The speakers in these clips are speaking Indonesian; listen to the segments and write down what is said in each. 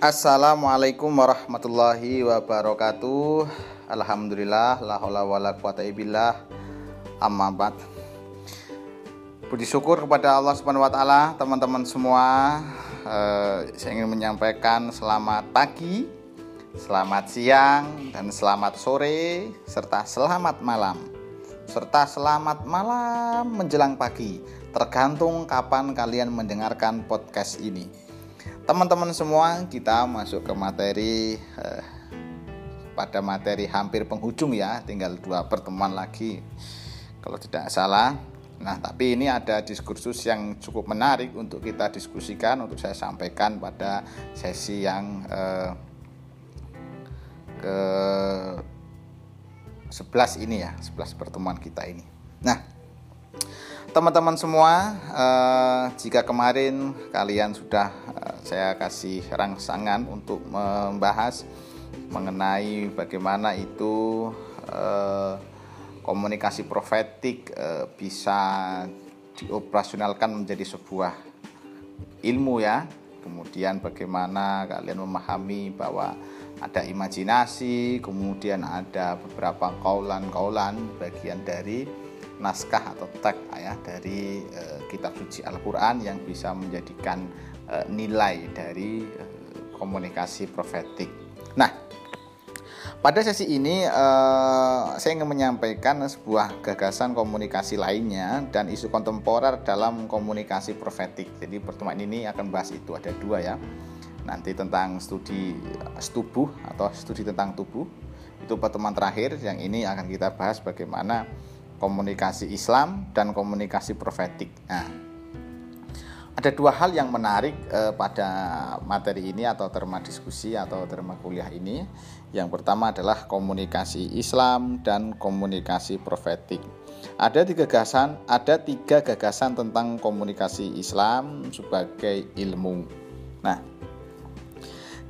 Assalamualaikum warahmatullahi wabarakatuh. Alhamdulillah la haula wala quwata illallah. Amma ba'd. Puji syukur kepada Allah Subhanahu wa taala, teman-teman semua. Eh, saya ingin menyampaikan selamat pagi, selamat siang, dan selamat sore serta selamat malam. Serta selamat malam menjelang pagi, tergantung kapan kalian mendengarkan podcast ini. Teman-teman semua, kita masuk ke materi eh, pada materi hampir penghujung ya, tinggal dua pertemuan lagi kalau tidak salah. Nah, tapi ini ada diskursus yang cukup menarik untuk kita diskusikan, untuk saya sampaikan pada sesi yang eh, ke 11 ini ya, 11 pertemuan kita ini. Nah, teman-teman semua, eh, jika kemarin kalian sudah eh, saya kasih rangsangan untuk membahas mengenai bagaimana itu eh, komunikasi profetik eh, bisa dioperasionalkan menjadi sebuah ilmu ya. Kemudian bagaimana kalian memahami bahwa ada imajinasi, kemudian ada beberapa kaulan-kaulan bagian dari naskah atau teks ya dari e, kitab suci Al-Qur'an yang bisa menjadikan e, nilai dari e, komunikasi profetik. Nah, pada sesi ini e, saya ingin menyampaikan sebuah gagasan komunikasi lainnya dan isu kontemporer dalam komunikasi profetik. Jadi pertemuan ini akan bahas itu ada dua ya. Nanti tentang studi tubuh atau studi tentang tubuh itu pertemuan terakhir yang ini akan kita bahas bagaimana komunikasi Islam dan komunikasi profetik. Nah, ada dua hal yang menarik eh, pada materi ini atau terma diskusi atau terma kuliah ini. Yang pertama adalah komunikasi Islam dan komunikasi profetik. Ada tiga gagasan, ada tiga gagasan tentang komunikasi Islam sebagai ilmu. Nah,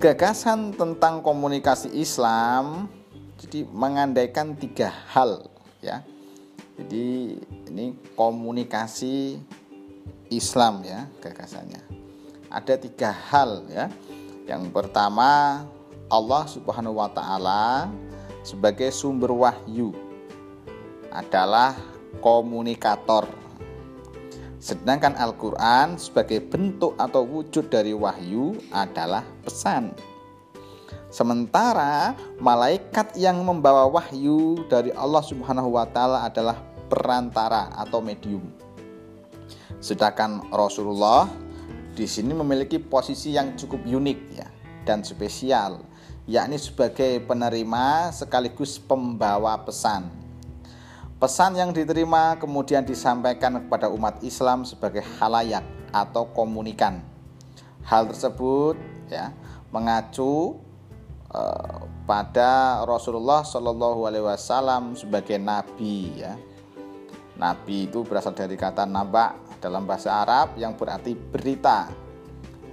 gagasan tentang komunikasi Islam jadi mengandaikan tiga hal ya jadi ini komunikasi Islam ya gagasannya. Ada tiga hal ya. Yang pertama Allah Subhanahu wa taala sebagai sumber wahyu adalah komunikator. Sedangkan Al-Qur'an sebagai bentuk atau wujud dari wahyu adalah pesan. Sementara malaikat yang membawa wahyu dari Allah Subhanahu wa taala adalah perantara atau medium. Sedangkan Rasulullah di sini memiliki posisi yang cukup unik ya dan spesial, yakni sebagai penerima sekaligus pembawa pesan. Pesan yang diterima kemudian disampaikan kepada umat Islam sebagai halayak atau komunikan. Hal tersebut ya mengacu uh, pada Rasulullah Shallallahu Alaihi Wasallam sebagai nabi ya Nabi itu berasal dari kata naba dalam bahasa Arab yang berarti berita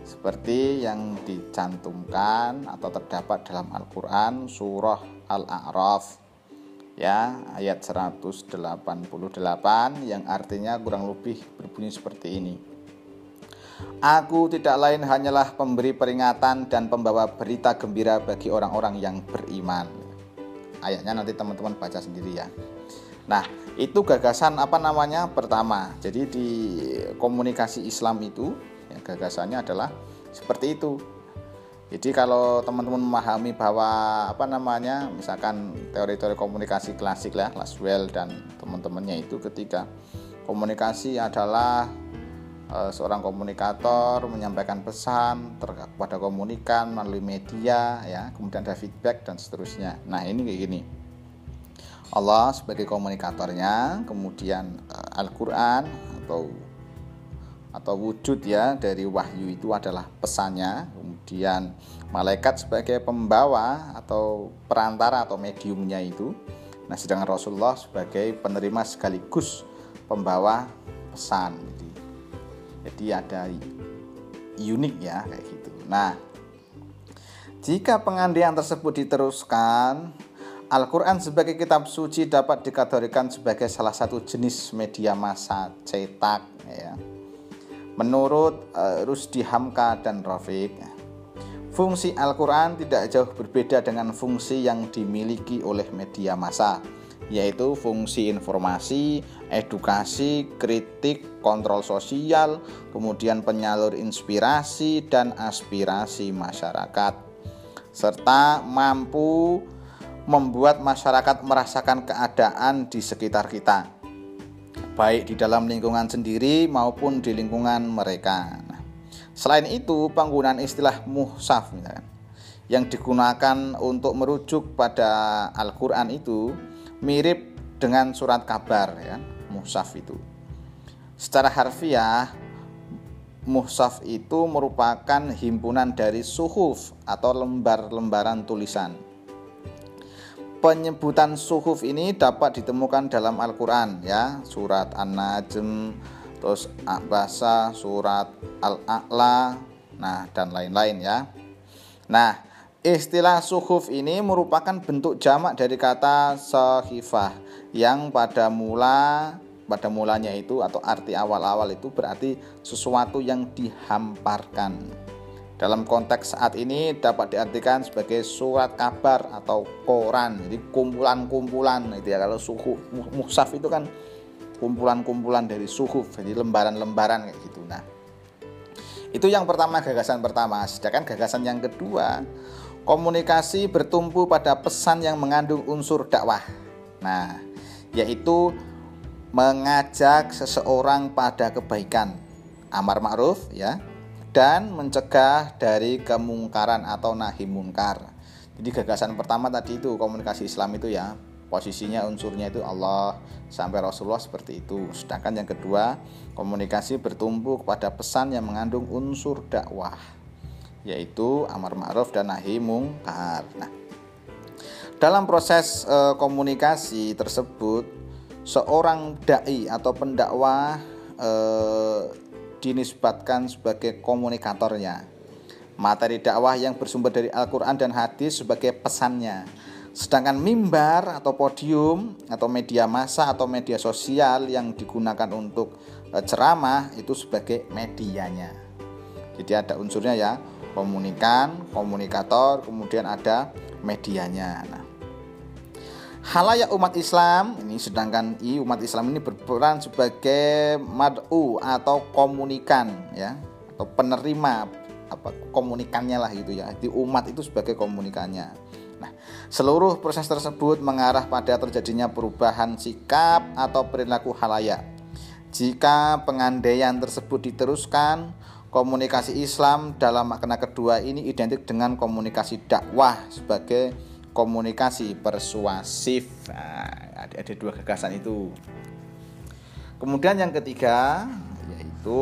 seperti yang dicantumkan atau terdapat dalam Al-Qur'an surah Al-A'raf ya ayat 188 yang artinya kurang lebih berbunyi seperti ini. Aku tidak lain hanyalah pemberi peringatan dan pembawa berita gembira bagi orang-orang yang beriman. Ayatnya nanti teman-teman baca sendiri ya. Nah, itu gagasan apa namanya? Pertama. Jadi di komunikasi Islam itu ya, gagasannya adalah seperti itu. Jadi kalau teman-teman memahami bahwa apa namanya, misalkan teori-teori komunikasi klasik lah, Laswell dan teman-temannya itu ketika komunikasi adalah e, seorang komunikator menyampaikan pesan kepada komunikan melalui media ya, kemudian ada feedback dan seterusnya. Nah, ini kayak gini. Allah sebagai komunikatornya, kemudian uh, Al-Qur'an atau atau wujud ya dari wahyu itu adalah pesannya, kemudian malaikat sebagai pembawa atau perantara atau mediumnya itu. Nah, sedangkan Rasulullah sebagai penerima sekaligus pembawa pesan. Jadi, jadi ada unik ya kayak gitu. Nah, jika pengandian tersebut diteruskan Al-Quran sebagai kitab suci dapat dikategorikan sebagai salah satu jenis media massa cetak ya. Menurut uh, Rusdi Hamka dan Rafiq, Fungsi Al-Quran tidak jauh berbeda dengan fungsi yang dimiliki oleh media massa, yaitu fungsi informasi, edukasi, kritik, kontrol sosial, kemudian penyalur inspirasi dan aspirasi masyarakat, serta mampu membuat masyarakat merasakan keadaan di sekitar kita, baik di dalam lingkungan sendiri maupun di lingkungan mereka. Selain itu, penggunaan istilah muhsaf yang digunakan untuk merujuk pada Al-Qur'an itu mirip dengan surat kabar ya, muhsaf itu. Secara harfiah, muhsaf itu merupakan himpunan dari suhuf atau lembar-lembaran tulisan. Penyebutan suhuf ini dapat ditemukan dalam Al-Qur'an ya, surat An-Najm, terus Abasa, surat Al-A'la, nah dan lain-lain ya. Nah, istilah suhuf ini merupakan bentuk jamak dari kata sahifah yang pada mula pada mulanya itu atau arti awal-awal itu berarti sesuatu yang dihamparkan. Dalam konteks saat ini dapat diartikan sebagai surat kabar atau koran, jadi kumpulan-kumpulan itu ya. Kalau suhu muhsaf itu kan kumpulan-kumpulan dari suhuf jadi lembaran-lembaran kayak gitu. Nah itu yang pertama gagasan pertama. Sedangkan gagasan yang kedua komunikasi bertumpu pada pesan yang mengandung unsur dakwah. Nah yaitu mengajak seseorang pada kebaikan. Amar ma'ruf ya dan mencegah dari kemungkaran atau nahi munkar jadi gagasan pertama tadi itu komunikasi Islam itu ya posisinya unsurnya itu Allah sampai Rasulullah seperti itu. Sedangkan yang kedua, komunikasi bertumbuh kepada pesan yang mengandung unsur dakwah yaitu amar ma'ruf dan nahi mungkar. Nah, dalam proses e, komunikasi tersebut seorang dai atau pendakwah e, dinisbatkan sebagai komunikatornya. Materi dakwah yang bersumber dari Al-Qur'an dan hadis sebagai pesannya Sedangkan mimbar atau podium atau media massa atau media sosial yang digunakan untuk e, ceramah itu sebagai medianya. Jadi ada unsurnya ya, komunikan, komunikator, kemudian ada medianya. Nah, halayak umat Islam ini sedangkan i umat Islam ini berperan sebagai mad'u atau komunikan ya atau penerima apa komunikannya lah gitu ya. Di umat itu sebagai komunikannya. Nah, seluruh proses tersebut mengarah pada terjadinya perubahan sikap atau perilaku halayak. Jika pengandaian tersebut diteruskan, komunikasi Islam dalam makna kedua ini identik dengan komunikasi dakwah sebagai komunikasi persuasif. Nah, ada, ada dua gagasan itu. Kemudian yang ketiga yaitu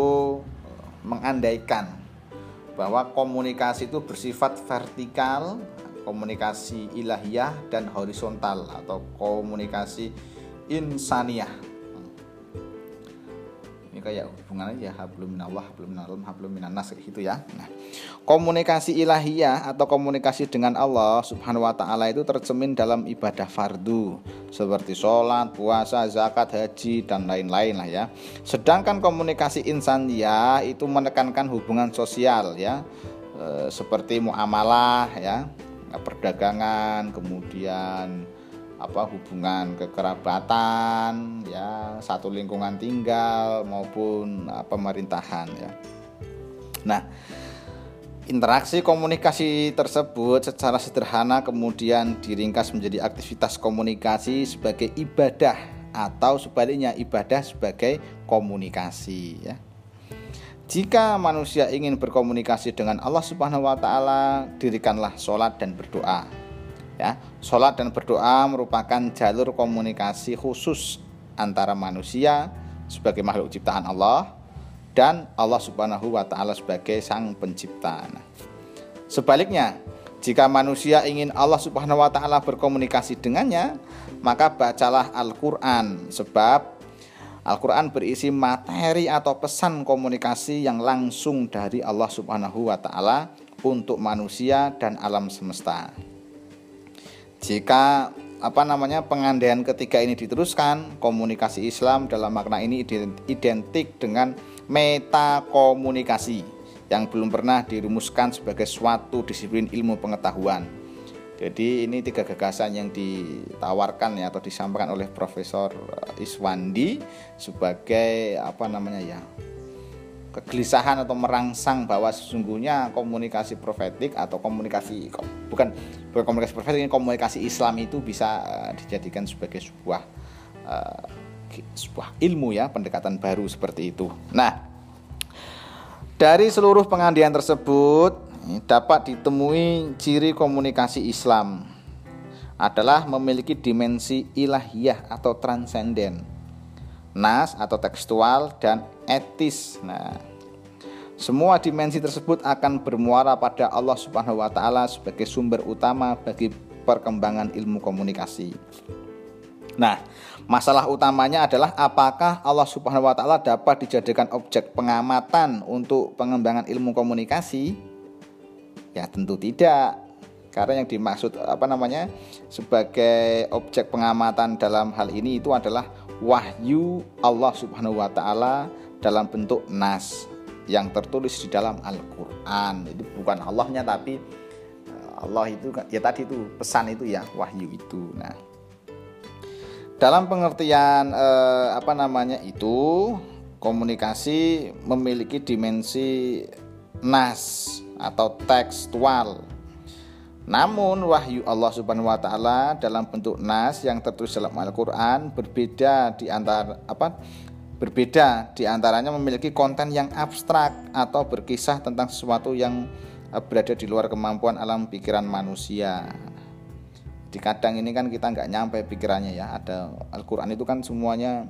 mengandaikan bahwa komunikasi itu bersifat vertikal komunikasi ilahiyah dan horizontal atau komunikasi insaniah kayak hubungannya ya hablum minallah hablum minallah hablum minannas gitu ya. Nah komunikasi ilahiyah atau komunikasi dengan Allah subhanahu wa ta'ala itu tercemin dalam ibadah fardu seperti sholat, puasa, zakat, haji dan lain-lain lah ya. Sedangkan komunikasi insaniah itu menekankan hubungan sosial ya e, seperti muamalah ya perdagangan kemudian apa hubungan kekerabatan ya satu lingkungan tinggal maupun uh, pemerintahan ya nah interaksi komunikasi tersebut secara sederhana kemudian diringkas menjadi aktivitas komunikasi sebagai ibadah atau sebaliknya ibadah sebagai komunikasi ya jika manusia ingin berkomunikasi dengan Allah Subhanahu wa taala, dirikanlah sholat dan berdoa. Ya, sholat dan berdoa merupakan jalur komunikasi khusus antara manusia sebagai makhluk ciptaan Allah dan Allah Subhanahu wa taala sebagai sang pencipta. Nah, sebaliknya, jika manusia ingin Allah Subhanahu wa taala berkomunikasi dengannya, maka bacalah Al-Qur'an sebab Al-Quran berisi materi atau pesan komunikasi yang langsung dari Allah Subhanahu wa Ta'ala untuk manusia dan alam semesta. Jika apa namanya pengandaian ketiga ini diteruskan, komunikasi Islam dalam makna ini identik dengan meta komunikasi, yang belum pernah dirumuskan sebagai suatu disiplin ilmu pengetahuan. Jadi ini tiga gagasan yang ditawarkan ya atau disampaikan oleh Profesor eh, Iswandi sebagai apa namanya ya kegelisahan atau merangsang bahwa sesungguhnya komunikasi profetik atau komunikasi bukan bukan komunikasi profetik ini komunikasi Islam itu bisa uh, dijadikan sebagai sebuah uh, sebuah ilmu ya pendekatan baru seperti itu. Nah dari seluruh pengandian tersebut dapat ditemui ciri komunikasi Islam adalah memiliki dimensi ilahiyah atau transenden nas atau tekstual dan etis. Nah, semua dimensi tersebut akan bermuara pada Allah Subhanahu wa taala sebagai sumber utama bagi perkembangan ilmu komunikasi. Nah, masalah utamanya adalah apakah Allah Subhanahu wa taala dapat dijadikan objek pengamatan untuk pengembangan ilmu komunikasi? Ya, tentu tidak. Karena yang dimaksud apa namanya sebagai objek pengamatan dalam hal ini itu adalah wahyu Allah Subhanahu wa taala dalam bentuk nas yang tertulis di dalam Al-Qur'an. Jadi bukan Allahnya tapi eh, Allah itu ya tadi itu pesan itu ya wahyu itu. Nah, dalam pengertian eh, apa namanya itu komunikasi memiliki dimensi nas atau tekstual namun wahyu Allah Subhanahu wa taala dalam bentuk nas yang tertulis dalam Al-Qur'an berbeda di antara apa? Berbeda di antaranya memiliki konten yang abstrak atau berkisah tentang sesuatu yang eh, berada di luar kemampuan alam pikiran manusia. Di kadang ini kan kita nggak nyampe pikirannya ya. Ada Al-Qur'an itu kan semuanya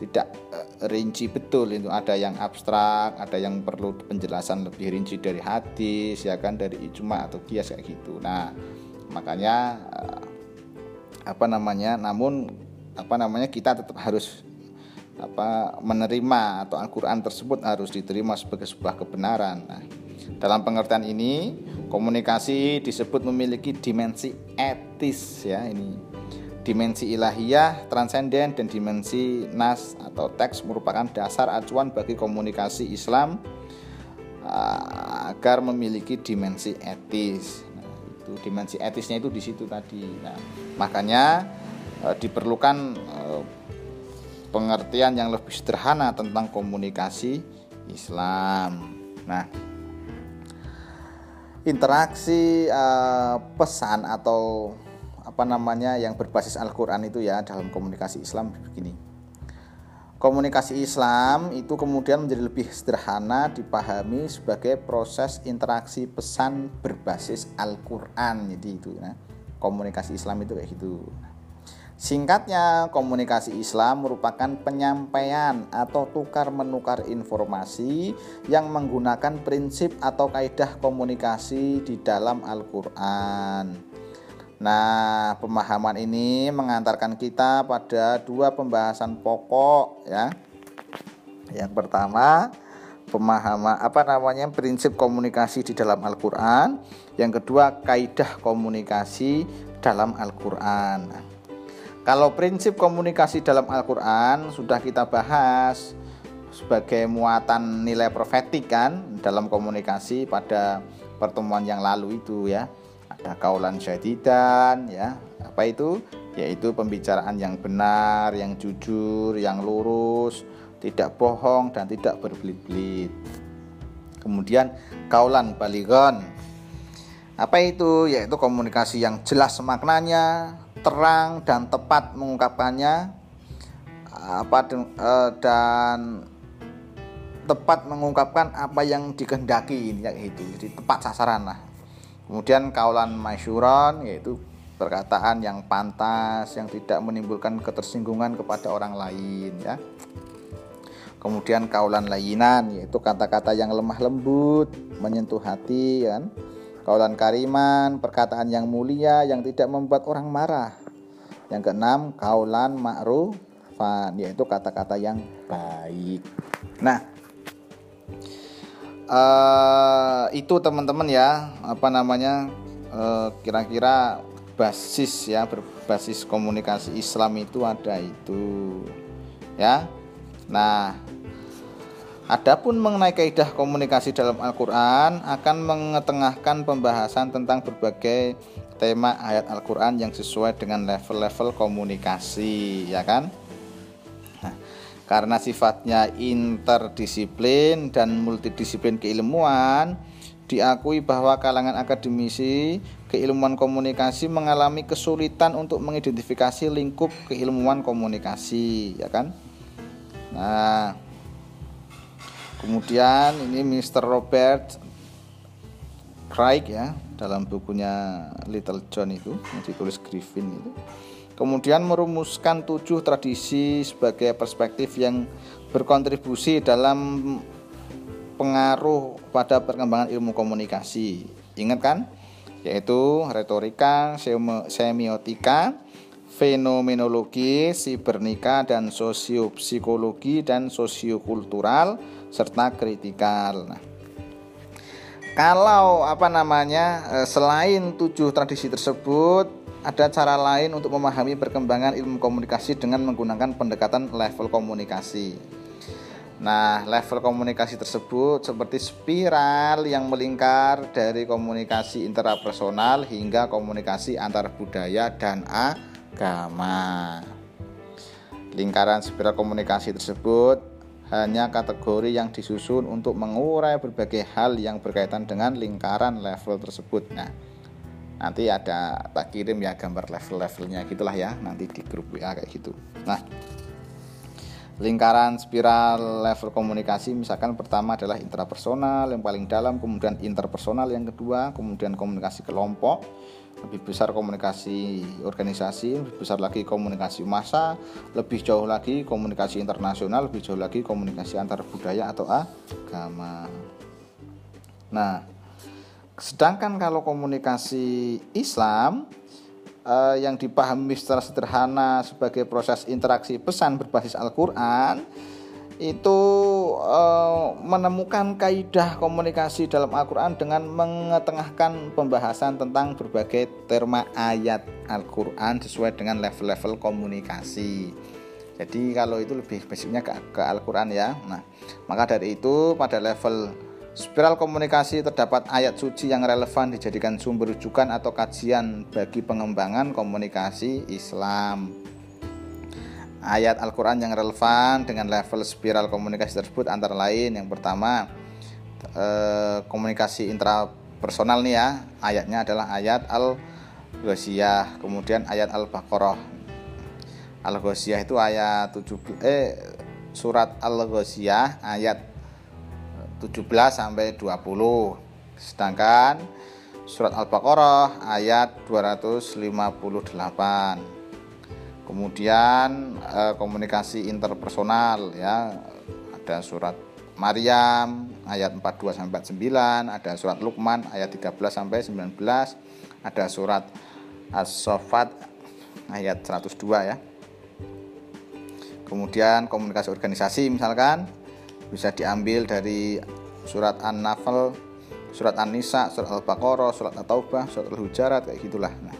tidak uh, rinci betul itu. Ada yang abstrak ada yang perlu penjelasan lebih rinci dari hadis ya kan dari ijma atau kias kayak gitu. Nah makanya uh, apa namanya namun apa namanya kita tetap harus apa menerima atau Al-Qur'an tersebut harus diterima sebagai sebuah kebenaran. Nah, dalam pengertian ini komunikasi disebut memiliki dimensi etis ya ini Dimensi ilahiyah, transenden, dan dimensi nas atau teks merupakan dasar acuan bagi komunikasi Islam uh, agar memiliki dimensi etis. Nah, itu dimensi etisnya itu di situ tadi. Nah, makanya uh, diperlukan uh, pengertian yang lebih sederhana tentang komunikasi Islam. Nah, interaksi pesan atau apa namanya yang berbasis Al-Qur'an itu ya dalam komunikasi Islam begini. Komunikasi Islam itu kemudian menjadi lebih sederhana dipahami sebagai proses interaksi pesan berbasis Al-Qur'an. Jadi itu ya. Komunikasi Islam itu kayak gitu. Singkatnya, komunikasi Islam merupakan penyampaian atau tukar menukar informasi yang menggunakan prinsip atau kaidah komunikasi di dalam Al-Qur'an. Nah, pemahaman ini mengantarkan kita pada dua pembahasan pokok ya. Yang pertama, pemahaman apa namanya prinsip komunikasi di dalam Al-Qur'an. Yang kedua, kaidah komunikasi dalam Al-Qur'an. Kalau prinsip komunikasi dalam Al-Qur'an sudah kita bahas sebagai muatan nilai profetik kan dalam komunikasi pada pertemuan yang lalu itu ya ada kaulan syadidan ya. Apa itu? Yaitu pembicaraan yang benar yang jujur yang lurus tidak bohong dan tidak berbelit-belit. Kemudian kaulan baligon apa itu? Yaitu komunikasi yang jelas maknanya terang dan tepat mengungkapkannya. Apa eh, dan tepat mengungkapkan apa yang dikehendaki ya itu. Jadi tepat sasaran lah Kemudian kaulan masyuron yaitu perkataan yang pantas yang tidak menimbulkan ketersinggungan kepada orang lain ya. Kemudian kaulan layinan yaitu kata-kata yang lemah lembut, menyentuh hati kan. Kaulan kariman, perkataan yang mulia yang tidak membuat orang marah. Yang keenam, kaulan ma'rufan yaitu kata-kata yang baik. Nah, uh, itu teman-teman ya apa namanya eh, kira-kira basis ya berbasis komunikasi Islam itu ada itu ya nah Adapun mengenai kaidah komunikasi dalam Al-Qur'an akan mengetengahkan pembahasan tentang berbagai tema ayat Al-Qur'an yang sesuai dengan level-level komunikasi, ya kan? Karena sifatnya interdisiplin dan multidisiplin keilmuan, diakui bahwa kalangan akademisi keilmuan komunikasi mengalami kesulitan untuk mengidentifikasi lingkup keilmuan komunikasi, ya kan? Nah, kemudian ini Mr. Robert Craig ya dalam bukunya Little John itu yang ditulis Griffin itu kemudian merumuskan tujuh tradisi sebagai perspektif yang berkontribusi dalam pengaruh pada perkembangan ilmu komunikasi ingat kan yaitu retorika, semiotika, fenomenologi, sibernika dan sosiopsikologi dan sosiokultural serta kritikal. Nah, kalau apa namanya eh, selain tujuh tradisi tersebut ada cara lain untuk memahami perkembangan ilmu komunikasi dengan menggunakan pendekatan level komunikasi. Nah, level komunikasi tersebut seperti spiral yang melingkar dari komunikasi intrapersonal hingga komunikasi antar budaya dan agama. Lingkaran spiral komunikasi tersebut hanya kategori yang disusun untuk mengurai berbagai hal yang berkaitan dengan lingkaran level tersebut. Nah, nanti ada tak kirim ya gambar level-levelnya gitulah ya nanti di grup WA kayak gitu. Nah, lingkaran spiral level komunikasi misalkan pertama adalah intrapersonal yang paling dalam kemudian interpersonal yang kedua kemudian komunikasi kelompok lebih besar komunikasi organisasi lebih besar lagi komunikasi massa lebih jauh lagi komunikasi internasional lebih jauh lagi komunikasi antar budaya atau agama nah sedangkan kalau komunikasi Islam uh, yang dipahami secara sederhana sebagai proses interaksi pesan berbasis Al-Qur'an itu uh, menemukan kaidah komunikasi dalam Al-Qur'an dengan mengetengahkan pembahasan tentang berbagai terma ayat Al-Qur'an sesuai dengan level-level komunikasi. Jadi kalau itu lebih basicnya ke, ke Al-Qur'an ya. Nah, maka dari itu pada level Spiral komunikasi terdapat ayat suci yang relevan dijadikan sumber rujukan atau kajian bagi pengembangan komunikasi Islam. Ayat Al-Quran yang relevan dengan level spiral komunikasi tersebut antara lain yang pertama eh, komunikasi intrapersonal nih ya ayatnya adalah ayat Al-Ghosiyah kemudian ayat Al-Baqarah Al-Ghosiyah itu ayat 7 eh surat Al-Ghosiyah ayat 17 sampai 20. Sedangkan surat Al-Baqarah ayat 258. Kemudian eh, komunikasi interpersonal ya ada surat Maryam ayat 42 sampai 49, ada surat Luqman ayat 13 sampai 19, ada surat As-Saffat ayat 102 ya. Kemudian komunikasi organisasi misalkan bisa diambil dari surat An-Nafl, surat An-Nisa, surat Al-Baqarah, surat At-Taubah, surat Al-Hujarat kayak gitulah. Nah,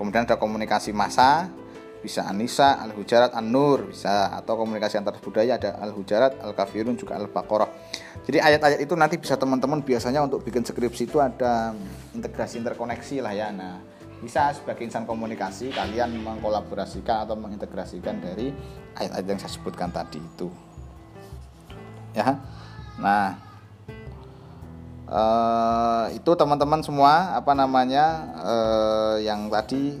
kemudian ada komunikasi masa bisa An-Nisa, Al-Hujarat, An-Nur bisa atau komunikasi antar budaya ada Al-Hujarat, Al-Kafirun juga Al-Baqarah. Jadi ayat-ayat itu nanti bisa teman-teman biasanya untuk bikin skripsi itu ada integrasi interkoneksi lah ya. Nah, bisa sebagai insan komunikasi kalian mengkolaborasikan atau mengintegrasikan dari ayat-ayat yang saya sebutkan tadi itu ya nah uh, itu teman-teman semua apa namanya uh, yang tadi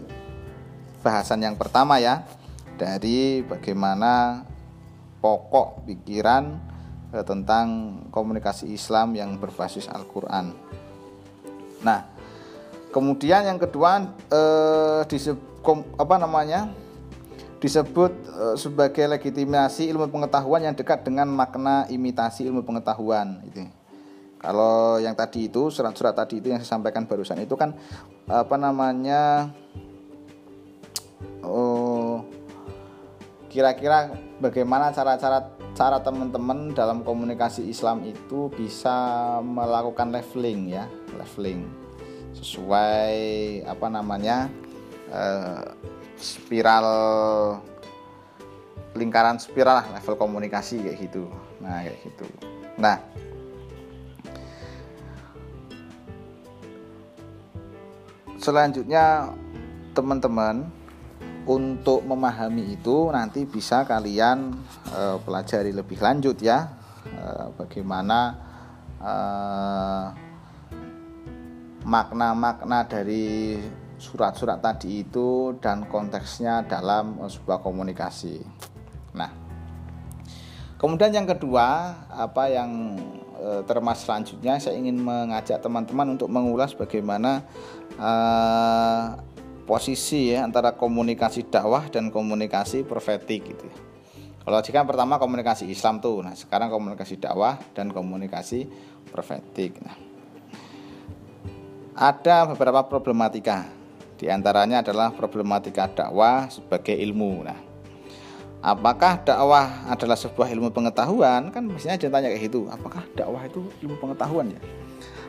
bahasan yang pertama ya dari bagaimana pokok pikiran uh, tentang komunikasi Islam yang berbasis Al-Qur'an. Nah, kemudian yang kedua eh, apa namanya? Disebut uh, sebagai legitimasi ilmu pengetahuan yang dekat dengan makna imitasi ilmu pengetahuan itu. Kalau yang tadi itu surat-surat tadi itu yang saya sampaikan barusan itu kan apa namanya oh kira-kira bagaimana cara-cara cara teman-teman dalam komunikasi Islam itu bisa melakukan leveling ya, leveling sesuai apa namanya uh, spiral lingkaran spiral lah level komunikasi kayak gitu. Nah kayak gitu. Nah, selanjutnya teman-teman untuk memahami itu nanti bisa kalian e, pelajari lebih lanjut ya. E, bagaimana makna-makna dari surat-surat tadi itu dan konteksnya dalam sebuah komunikasi. Nah, kemudian yang kedua, apa yang e, termas selanjutnya saya ingin mengajak teman-teman untuk mengulas bagaimana e, posisi ya antara komunikasi dakwah dan komunikasi profetik gitu. Kalau jika pertama komunikasi Islam tuh, nah sekarang komunikasi dakwah dan komunikasi profetik. Nah, ada beberapa problematika. Di antaranya adalah problematika dakwah sebagai ilmu. Nah, apakah dakwah adalah sebuah ilmu pengetahuan? Kan mestinya tanya kayak gitu. Apakah dakwah itu ilmu pengetahuan ya?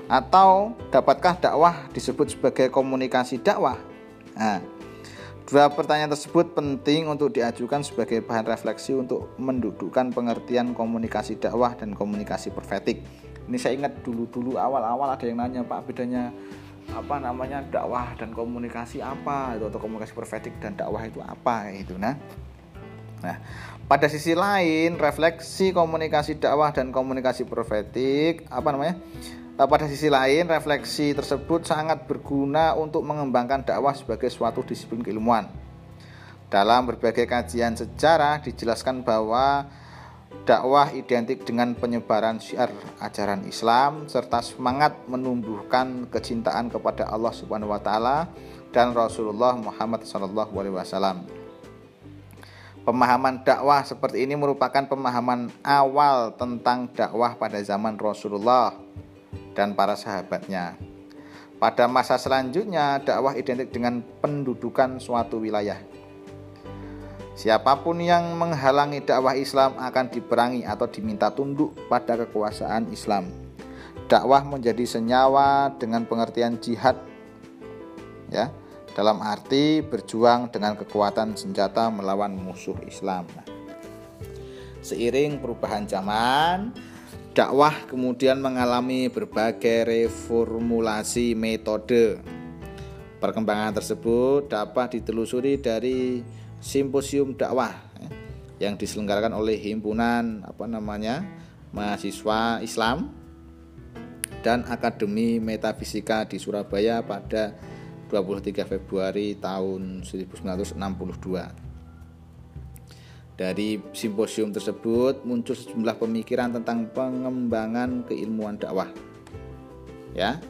Atau dapatkah dakwah disebut sebagai komunikasi dakwah? Nah, dua pertanyaan tersebut penting untuk diajukan sebagai bahan refleksi untuk mendudukkan pengertian komunikasi dakwah dan komunikasi profetik ini saya ingat dulu-dulu awal-awal ada yang nanya Pak bedanya apa namanya dakwah dan komunikasi apa itu atau komunikasi profetik dan dakwah itu apa itu nah. Nah pada sisi lain refleksi komunikasi dakwah dan komunikasi profetik apa namanya nah, pada sisi lain refleksi tersebut sangat berguna untuk mengembangkan dakwah sebagai suatu disiplin keilmuan. Dalam berbagai kajian sejarah dijelaskan bahwa dakwah identik dengan penyebaran syiar ajaran Islam serta semangat menumbuhkan kecintaan kepada Allah Subhanahu wa taala dan Rasulullah Muhammad alaihi wasallam. Pemahaman dakwah seperti ini merupakan pemahaman awal tentang dakwah pada zaman Rasulullah dan para sahabatnya. Pada masa selanjutnya, dakwah identik dengan pendudukan suatu wilayah Siapa pun yang menghalangi dakwah Islam akan diperangi atau diminta tunduk pada kekuasaan Islam. Dakwah menjadi senyawa dengan pengertian jihad ya, dalam arti berjuang dengan kekuatan senjata melawan musuh Islam. Seiring perubahan zaman, dakwah kemudian mengalami berbagai reformulasi metode. Perkembangan tersebut dapat ditelusuri dari simposium dakwah ya, yang diselenggarakan oleh himpunan apa namanya mahasiswa Islam dan Akademi Metafisika di Surabaya pada 23 Februari tahun 1962. Dari simposium tersebut muncul sejumlah pemikiran tentang pengembangan keilmuan dakwah. Ya.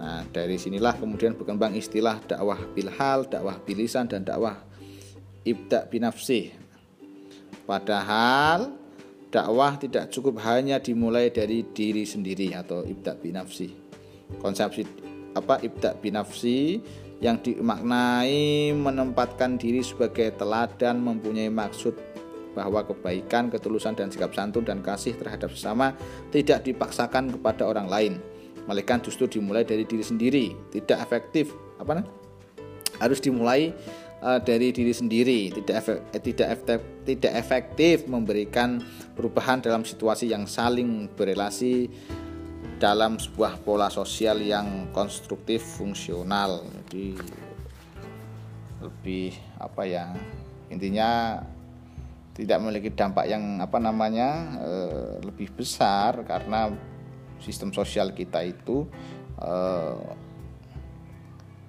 Nah, dari sinilah kemudian berkembang istilah dakwah bilhal, dakwah bilisan dan dakwah ibda binafsih. Padahal dakwah tidak cukup hanya dimulai dari diri sendiri atau ibda binafsih. Konsepsi apa ibda binafsi yang dimaknai menempatkan diri sebagai teladan mempunyai maksud bahwa kebaikan, ketulusan dan sikap santun dan kasih terhadap sesama tidak dipaksakan kepada orang lain, melainkan justru dimulai dari diri sendiri, tidak efektif apa nah? harus dimulai uh, dari diri sendiri, tidak efek, eh, tidak efektif, tidak efektif memberikan perubahan dalam situasi yang saling berelasi dalam sebuah pola sosial yang konstruktif fungsional. Jadi lebih apa ya? Intinya tidak memiliki dampak yang apa namanya e, lebih besar karena sistem sosial kita itu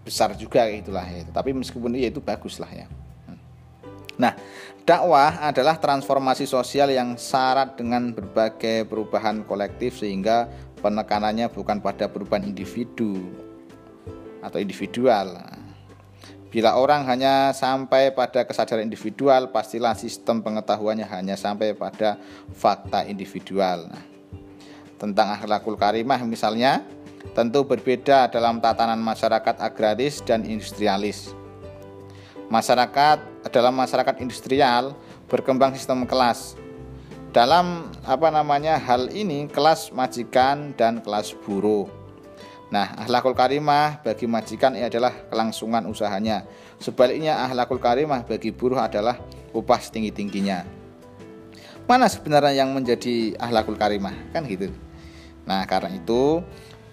besar juga itulah ya. Tapi meskipun iya itu bagus lah ya. Nah, dakwah adalah transformasi sosial yang syarat dengan berbagai perubahan kolektif sehingga penekanannya bukan pada perubahan individu atau individual. Bila orang hanya sampai pada kesadaran individual, pastilah sistem pengetahuannya hanya sampai pada fakta individual. Nah, tentang akhlakul karimah misalnya, tentu berbeda dalam tatanan masyarakat agraris dan industrialis. Masyarakat dalam masyarakat industrial berkembang sistem kelas. Dalam apa namanya hal ini kelas majikan dan kelas buruh. Nah, ahlakul karimah bagi majikan adalah kelangsungan usahanya. Sebaliknya ahlakul karimah bagi buruh adalah upah setinggi-tingginya. mana sebenarnya yang menjadi ahlakul karimah kan gitu nah karena itu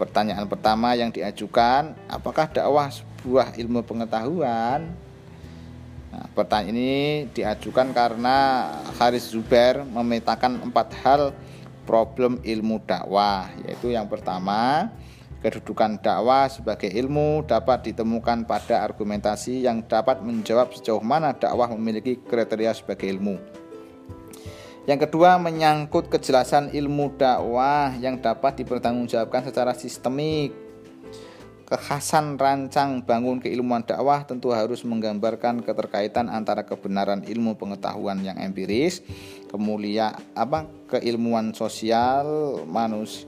pertanyaan pertama yang diajukan apakah dakwah sebuah ilmu pengetahuan nah, pertanyaan ini diajukan karena Haris Zubair memetakan empat hal problem ilmu dakwah yaitu yang pertama kedudukan dakwah sebagai ilmu dapat ditemukan pada argumentasi yang dapat menjawab sejauh mana dakwah memiliki kriteria sebagai ilmu. Yang kedua, menyangkut kejelasan ilmu dakwah yang dapat dipertanggungjawabkan secara sistemik. Kekhasan rancang bangun keilmuan dakwah tentu harus menggambarkan keterkaitan antara kebenaran ilmu pengetahuan yang empiris, kemulia apa keilmuan sosial manusia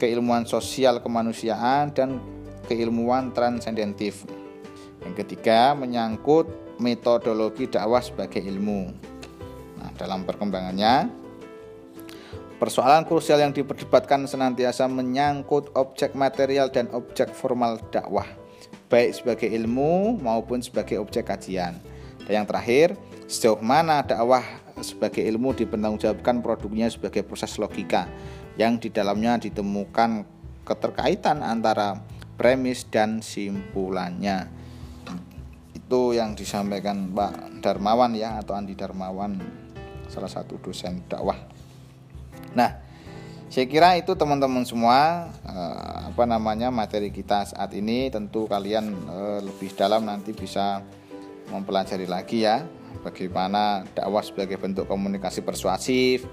keilmuan sosial kemanusiaan dan keilmuan transendentif. Yang ketiga, menyangkut metodologi dakwah sebagai ilmu. Dalam perkembangannya, persoalan krusial yang diperdebatkan senantiasa menyangkut objek material dan objek formal dakwah, baik sebagai ilmu maupun sebagai objek kajian. Dan yang terakhir, sejauh mana dakwah sebagai ilmu dipertanggungjawabkan produknya sebagai proses logika yang di dalamnya ditemukan keterkaitan antara premis dan simpulannya. Itu yang disampaikan Pak Darmawan ya atau Andi Darmawan salah satu dosen dakwah. Nah, saya kira itu teman-teman semua eh, apa namanya materi kita saat ini tentu kalian eh, lebih dalam nanti bisa mempelajari lagi ya bagaimana dakwah sebagai bentuk komunikasi persuasif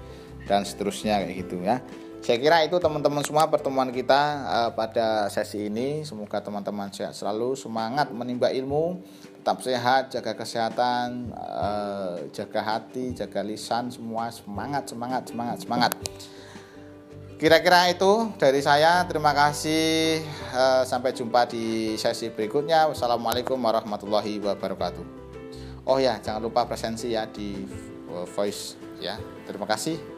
dan seterusnya kayak gitu ya. Saya kira itu teman-teman semua pertemuan kita uh, pada sesi ini. Semoga teman-teman sehat selalu, semangat menimba ilmu, tetap sehat, jaga kesehatan, uh, jaga hati, jaga lisan, semua semangat, semangat, semangat, semangat. Kira-kira itu dari saya. Terima kasih. Uh, sampai jumpa di sesi berikutnya. Wassalamualaikum warahmatullahi wabarakatuh. Oh ya, jangan lupa presensi ya di voice ya. Terima kasih.